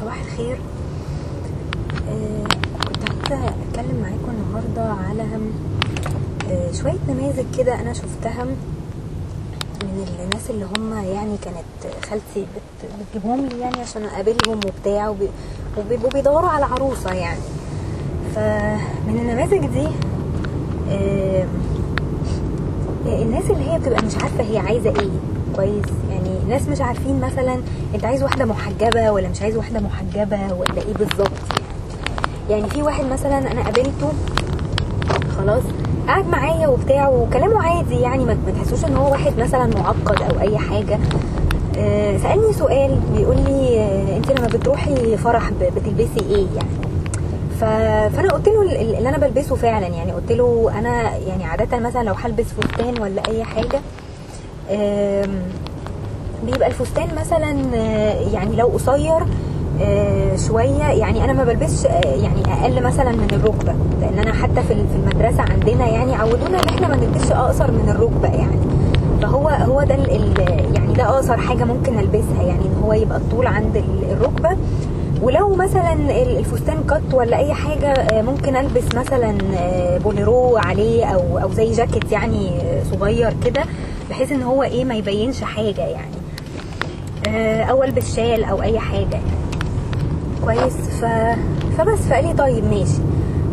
صباح الخير. آه، كنت عايزة أتكلم معاكم النهاردة على آه، شوية نماذج كده أنا شفتها من الناس اللي هم يعني كانت خالتي بت- بتجيبهم لي يعني عشان أقابلهم وبتاع وبي- وبيبقوا بيدوروا على عروسة يعني. فمن النماذج دي آه، الناس اللي هي بتبقى مش عارفة هي عايزة إيه. كويس. يعني ناس مش عارفين مثلا انت عايز واحدة محجبة ولا مش عايز واحدة محجبة ولا إيه بالظبط. يعني في واحد مثلا أنا قابلته خلاص قعد معايا وبتاع وكلامه عادي يعني ما تحسوش إن هو واحد مثلا معقد أو أي حاجة. آه، سألني سؤال بيقول لي آه، انت لما بتروحي فرح بتلبسي إيه يعني. فأنا قلت له ال- اللي أنا بلبسه فعلا يعني قلت له أنا يعني عاده مثلا لو هلبس فستان ولا أي حاجة بيبقى الفستان مثلا آه، يعني لو قصير آه، شوية يعني أنا ما بلبسش آه، يعني أقل مثلا من الركبة لأن أنا حتى في ال- في المدرسة عندنا يعني عودونا إن إحنا ما نلبسش أقصر من الركبة يعني. فهو هو ده يعني ده أقصر حاجة ممكن ألبسها يعني إن هو يبقى الطول عند ال- الركبة. ولو مثلا ال- الفستان كت ولا أي حاجة آه، ممكن ألبس مثلا آه، بوليرو عليه أو أو زي جاكيت يعني آه، صغير كده بحيث إن هو إيه ما يبينش حاجة يعني. أو ألبس شال أو أي حاجة يعني. كويس. ف... فبس. فقال لي طيب ماشي.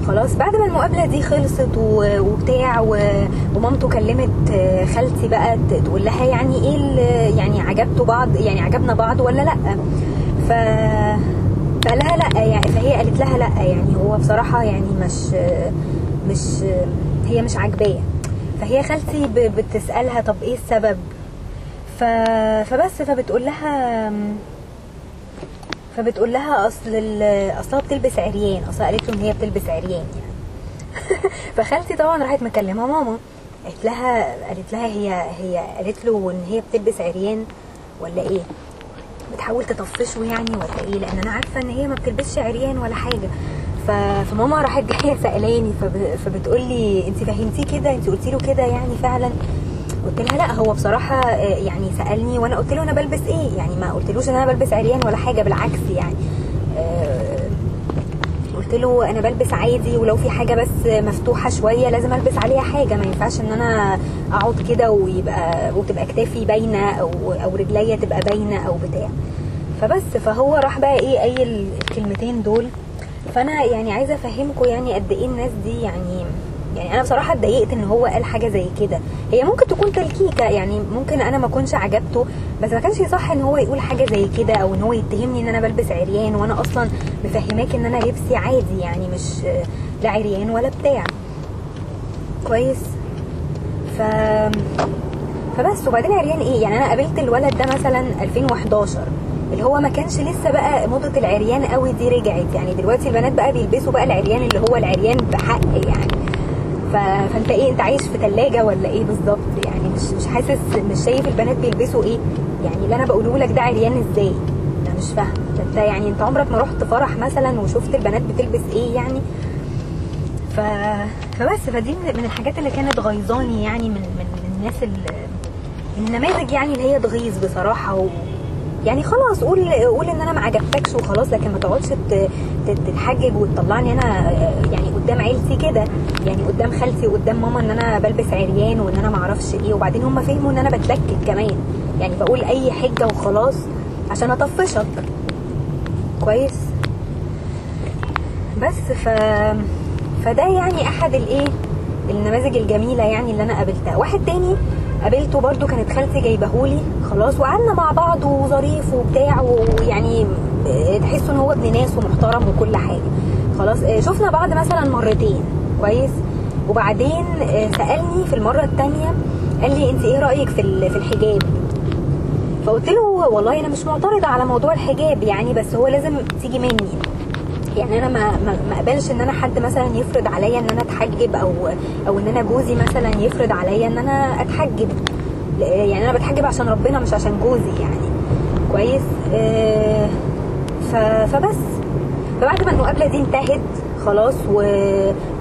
خلاص. بعد ما المقابلة دي خلصت. وبتاع و... ومامته كلمت خالتي بقى تقول لها يعني إيه يعني عجبتوا بعض يعني عجبنا بعض ولا لأ. ف فقال لها لا يعني فهي قالت لها لا يعني هو بصراحة يعني مش مش هي مش عاجباه. فهي خالتي. بتسألها طب إيه السبب؟ ف... فبس فبتقول لها فبتقول لها أصل اصلها بتلبس عريان اصلها قالت إن هي بتلبس عريان يعني. فخالتي طبعا راحت مكلمة ماما قالت لها قالت لها هي هي قالت له إن هي بتلبس عريان ولا إيه؟ بتحاول تطفشه يعني ولا إيه لأن أنا عارفة إن هي ما بتلبسش عريان ولا حاجة. ف... فماما راحت جاية سألاني فب... فبتقول لي انت فهمتيه كده انت قلتي له كده يعني فعلا؟ قلت لها لا هو بصراحة آه، يعني سألني وأنا قلت له أنا بلبس إيه؟ يعني ما قلتلوش إن أنا بلبس عريان ولا حاجة بالعكس يعني. قلت له أنا بلبس عادي ولو في حاجة بس مفتوحة شوية لازم ألبس عليها حاجة. ما ينفعش إن أنا أقعد كده ويبقى وتبقى كتافي باينة أو أو رجليا تبقى باينة أو بتاع. فبس فهو راح بقى إيه قايل الكلمتين دول. فأنا يعني عايزة افهمكم يعني قد إيه الناس دي يعني يعني أنا بصراحة اتضايقت إن هو قال حاجة زي كده. هي ممكن تكون تلكيكة يعني ممكن أنا ما أكونش عجبته بس ما كانش صح إن هو يقول حاجة زي كده أو إن هو يتهمني إن أنا بلبس عريان وأنا أصلا مفهماك إن أنا لبسي عادي يعني مش لا عريان ولا بتاع. كويس؟ ف فبس. وبعدين عريان إيه؟ يعني أنا قابلت الولد ده مثلا 2011 اللي هو ما كانش لسه بقى موضة العريان قوي دي رجعت. يعني دلوقتي البنات بقى بيلبسوا بقى العريان اللي هو العريان بحق يعني. فانت إيه انت عايش في ثلاجه ولا إيه بالظبط؟ يعني مش مش حاسس مش شايف البنات بيلبسوا إيه؟ يعني اللي أنا بقوله لك ده عريان إزاي؟ أنا مش فاهمة. انت يعني انت عمرك ما رحت فرح مثلا وشفت البنات بتلبس إيه يعني؟ ف... فبس. فدي من الحاجات اللي كانت غيظاني يعني من من الناس اللي النماذج يعني اللي هي تغيظ بصراحة و... يعني خلاص قول قول إن أنا ما عجبتكش وخلاص لكن ما تقعدش تتحجج وتطلعني أنا يعني قدام عيلتي كده يعني قدام خالتي وقدام ماما إن أنا بلبس عريان وإن أنا ما أعرفش إيه وبعدين هم فهموا إن أنا بتلكك كمان. يعني بقول أي حجة وخلاص عشان أطفشك. كويس؟ بس ف فده يعني أحد الإيه النماذج الجميلة يعني اللي أنا قابلتها. واحد تاني قابلته برضو كانت خالتي جايبهولي خلاص وقعدنا مع بعض وظريف وبتاع ويعني تحسوا إن هو ابن ناس ومحترم وكل حاجة. خلاص آه، شفنا بعض مثلا مرتين. كويس؟ وبعدين آه، سألني في المرة الثانية قال لي أنت إيه رأيك في في الحجاب؟ فقلت له والله أنا مش معترضة على موضوع الحجاب يعني بس هو لازم تيجي مني. يعني أنا ما ما أقبلش إن أنا حد مثلا يفرض عليا إن أنا أتحجب أو أو إن أنا جوزي مثلا يفرض عليا إن أنا أتحجب. يعني أنا بتحجب عشان ربنا مش عشان جوزي يعني. كويس؟ آه، ف- فبس. فبعد ما المقابلة دي انتهت خلاص و...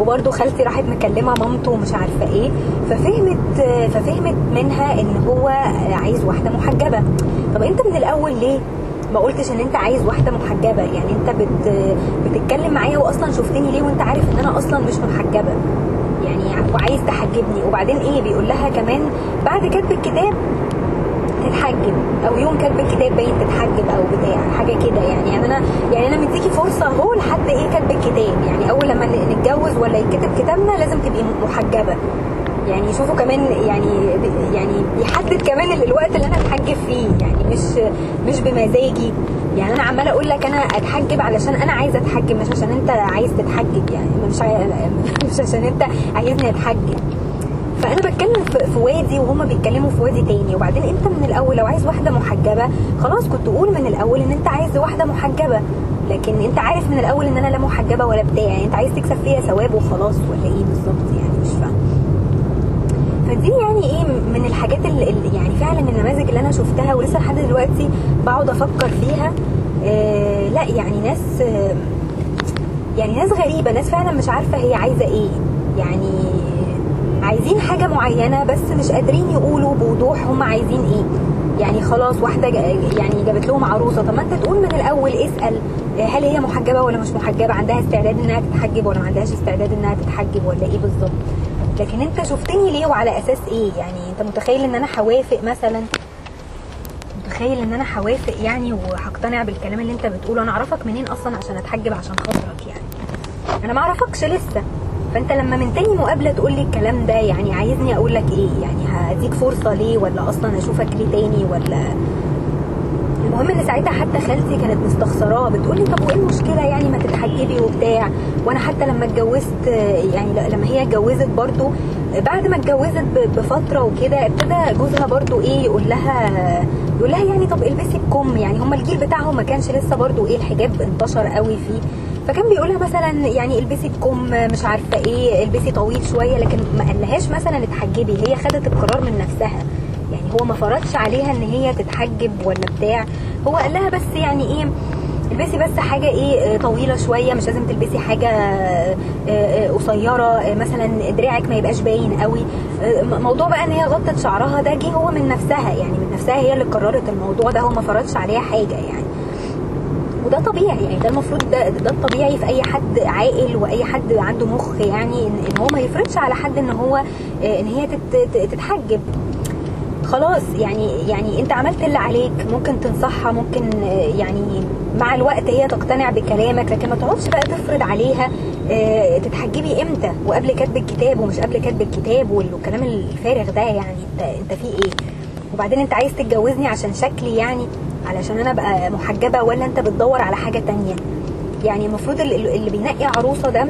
وبرده خالتي راحت مكلمة مامته ومش عارفة إيه ففهمت ففهمت منها إن هو عايز واحدة محجبة. طب أنت من الأول ليه ما قلتش ان انت عايز واحدة محجبة. يعني انت بت بتتكلم معايا واصلا شفتني ليه وانت عارف ان أنا أصلا مش محجبة. يعني وعايز تحجبني. وبعدين إيه بيقول لها كمان بعد كتب الكتاب تتحجب. أو يوم كاتب الكتاب باين تتحجب أو بتاع حاجة كده يعني. يعني أنا يعني أنا مديكي فرصة أهو لحد إيه كاتب الكتاب. يعني أول لما نتجوز ولا يتكتب كتابنا لازم تبقي محجبة. يعني شوفوا كمان يعني يعني بيحدد كمان الوقت اللي أنا اتحجب فيه. يعني مش مش بمزاجي. يعني أنا عمالة أقول لك أنا أتحجب علشان أنا عايزة أتحجب مش عشان أنت عايز تتحجب. يعني مش مش عشان أنت عايزني أتحجب. فأنا بتكلم في وادي وهما بيتكلموا في وادي تاني. وبعدين أنت من الأول لو عايز واحدة محجبة خلاص كنت قول من الأول إن أنت عايز واحدة محجبة. لكن أنت عارف من الأول إن أنا لا محجبة ولا بتاع. يعني أنت عايز تكسب فيها ثواب وخلاص ولا إيه بالظبط يعني؟ فدي يعني إيه من الحاجات اللي يعني فعلا النماذج اللي أنا شفتها ولسه لحد دلوقتي بقعد أفكر فيها. آه لا يعني ناس آه يعني ناس غريبة ناس فعلا مش عارفة هي عايزة إيه. يعني عايزين حاجة معينة بس مش قادرين يقولوا بوضوح هم عايزين إيه. يعني خلاص واحدة يعني جابت لهم عروسة. طب ما انت تقول من الأول اسأل هل هي محجبة ولا مش محجبة؟ عندها استعداد إنها تتحجب ولا ما عندهاش استعداد إنها تتحجب ولا إيه بالظبط؟ لكن انت شفتني ليه وعلى أساس إيه؟ يعني انت متخيل ان أنا هوافق مثلا؟ متخيل ان أنا هوافق يعني وهقتنع بالكلام اللي انت بتقوله؟ أنا اعرفك منين أصلا عشان اتحجب عشان خاطرك يعني؟ أنا ما اعرفكش لسه. فانت لما من تاني مقابلة تقول لي الكلام ده يعني عايزني أقول لك إيه؟ يعني هديك فرصة ليه؟ ولا أصلا اشوفك ليه تاني؟ ولا المهم إن ساعتها حتى خالتي كانت مستخسراه بتقول لي طب وإيه المشكلة يعني ما تتحجبي وبتاع؟ وأنا حتى لما اتجوزت يعني لما هي اتجوزت برضو بعد ما اتجوزت بفترة وكده ابتدى جوزها برضو إيه يقول لها يقول لها يعني طب البسي الكم يعني هم الجيل بتاعهم ما كانش لسه برضو إيه الحجاب انتشر قوي فيه. فكان بيقولها مثلا يعني البسي الكم مش عارفة إيه البسي طويل شوية لكن ما قالهاش مثلا اتحجبي هي خدت القرار من نفسها. هو ما فرضش عليها إن هي تتحجب ولا بتاع. هو قال لها بس يعني إيه البسي بس حاجة إيه طويلة شوية مش لازم تلبسي حاجة قصيرة مثلا دراعك ما يبقاش باين قوي. موضوع بقى إن هي غطت شعرها ده جه هو من نفسها يعني من نفسها هي اللي قررت الموضوع ده هو ما فرضش عليها حاجة يعني. وده طبيعي يعني ده المفروض ده, ده الطبيعي في أي حد عاقل وأي حد عنده مخ يعني إن, هو ما يفرضش على حد إن هو إن هي تتحجب. خلاص يعني يعني انت عملت اللي عليك ممكن تنصحها ممكن يعني مع الوقت هي تقتنع بكلامك لكن ما تقعدش بقى تفرض عليها تتحجبي إمتى؟ وقبل كتب الكتاب ومش قبل كتب الكتاب والكلام الفارغ ده يعني انت انت في إيه؟ وبعدين انت عايز تتجوزني عشان شكلي يعني علشان أنا ابقى محجبة ولا انت بتدور على حاجة تانية؟ يعني المفروض اللي بينقي عروسة ده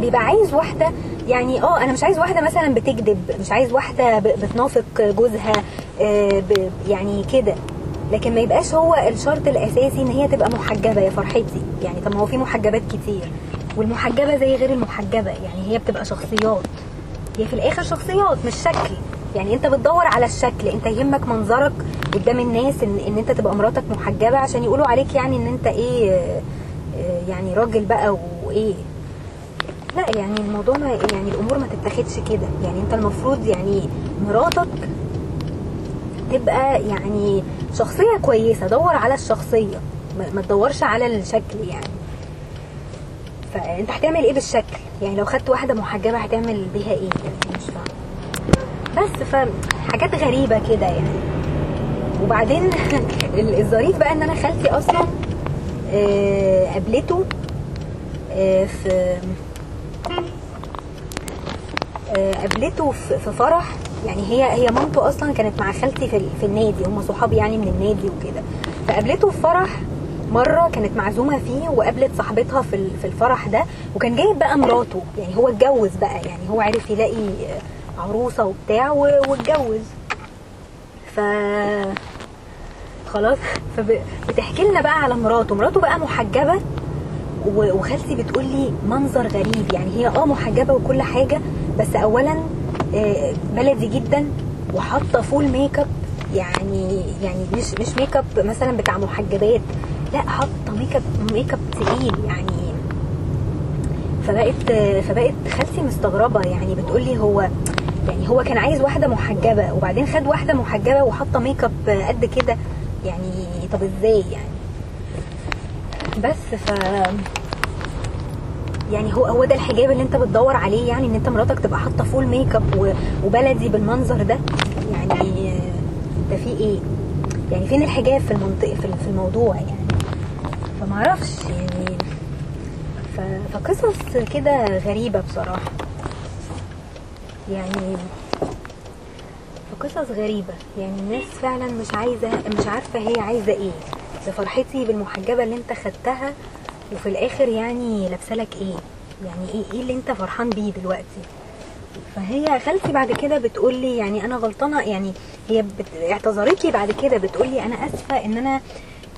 بيبقى عايز واحدة يعني آه أنا مش عايز واحدة مثلا بتكذب مش عايز واحدة بتنافق جوزها آه يعني كده. لكن ما يبقاش هو الشرط الأساسي إن هي تبقى محجبة يا فرحتي. يعني طب ما هو في محجبات كتير والمحجبة زي غير المحجبة. يعني هي بتبقى شخصيات. هي في الآخر شخصيات مش شكل. يعني أنت بتدور على الشكل. أنت يهمك منظرك قدام الناس ان, إن أنت تبقى مراتك محجبة عشان يقولوا عليك يعني إن أنت إيه آه يعني راجل بقى وإيه. لا يعني الموضوع ما يعني الأمور ما تتاخدش كده. يعني أنت المفروض يعني مراتك تبقى يعني شخصية كويسة. دور على الشخصية. ما تدورش على الشكل يعني. فأنت هتعمل إيه بالشكل؟ يعني لو خدت واحدة محجبة هتعمل بيها إيه؟ يعني مش فاهمة. بس فحاجات غريبة كده يعني. وبعدين الظريف بقى إن أنا خالتي أصلا قابلته في قابلته في فرح. يعني هي هي مامته أصلا كانت مع خالتي في, في النادي هم صحابي يعني من النادي وكده. فقابلته في فرح مرة كانت معزومة فيه وقابلت صاحبتها في في الفرح ده وكان جايب بقى مراته. يعني هو اتجوز بقى يعني هو عرف يلاقي عروسة وبتاع واتجوز. ف خلاص. فبتحكي لنا بقى على مراته. مراته بقى محجبة وخالتي بتقول لي منظر غريب يعني هي آه محجبة وكل حاجة بس اولا بلدي جدا وحاطة full makeup يعني يعني مش مش ميك اب مثلا بتاع محجبات لا حاطة makeup makeup تقيل يعني. فبقت فبقت خالتي مستغربة يعني بتقول لي هو يعني هو كان عايز واحدة محجبة وبعدين خد واحدة محجبة وحاطة ميك اب قد كده يعني طب إزاي يعني؟ بس ف يعني هو هو ده الحجاب اللي انت بتدور عليه يعني إن انت مراتك تبقى حاطة full makeup وبلدي بالمنظر ده. يعني ده في إيه؟ يعني فين الحجاب في المنطقة في الموضوع يعني؟ فما أعرفش يعني. ف- فقصص كده غريبة بصراحة. يعني فقصص غريبة. يعني الناس فعلا مش عايزة مش عارفة هي عايزة إيه. لفرحتي بالمحجبة اللي انت خدتها وفي الآخر يعني لابسالك إيه يعني إيه إيه اللي انت فرحان بيه دلوقتي فهي خالتي بعد كده بتقول لي يعني أنا غلطانة يعني هي. اعتذرت لي بعد كده بتقول لي أنا آسفة إن أنا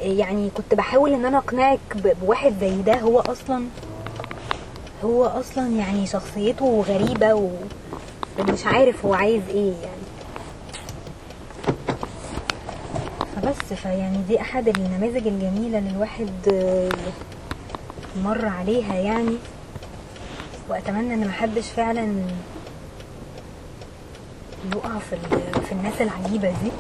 يعني كنت بحاول إن أنا أقنعك. بواحد زي ده هو أصلا هو أصلا يعني شخصيته غريبة. ومش عارف هو عايز إيه يعني فبس فيعني دي أحد النماذج الجميلة اللي الواحد آه، مر عليها يعني. وأتمنى إن محدش فعلا يقع في في الناس العجيبة دي.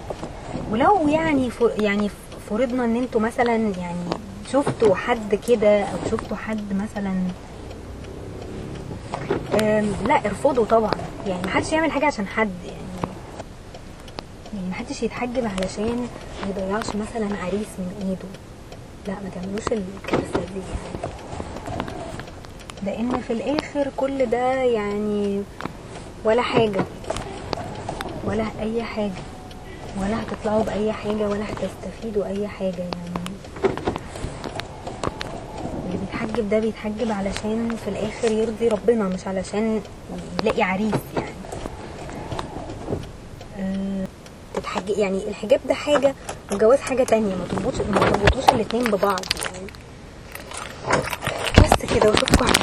ولو يعني يعني فرضنا إن أنتوا مثلا يعني شفتوا حد كده أو شفتوا حد مثلا لا ارفضوا طبعا. يعني محدش يعمل حاجة عشان حد يعني. محدش يتحجب علشان ما يضيعش مثلا عريس من إيده. لا ما تعملوش الكارثة دي يعني. لأن في الآخر كل ده يعني ولا حاجة ولا أي حاجة ولا هتطلعوا بأي حاجة ولا هتستفيدوا أي حاجة يعني. اللي بيتحجب ده بيتحجب علشان في الآخر يرضي ربنا مش علشان يلاقي عريس يعني آه، يعني الحجاب ده حاجة والجواز حاجة تانية. ما تربطوش الاتنين ببعض يعني. بس كده واشوفكم على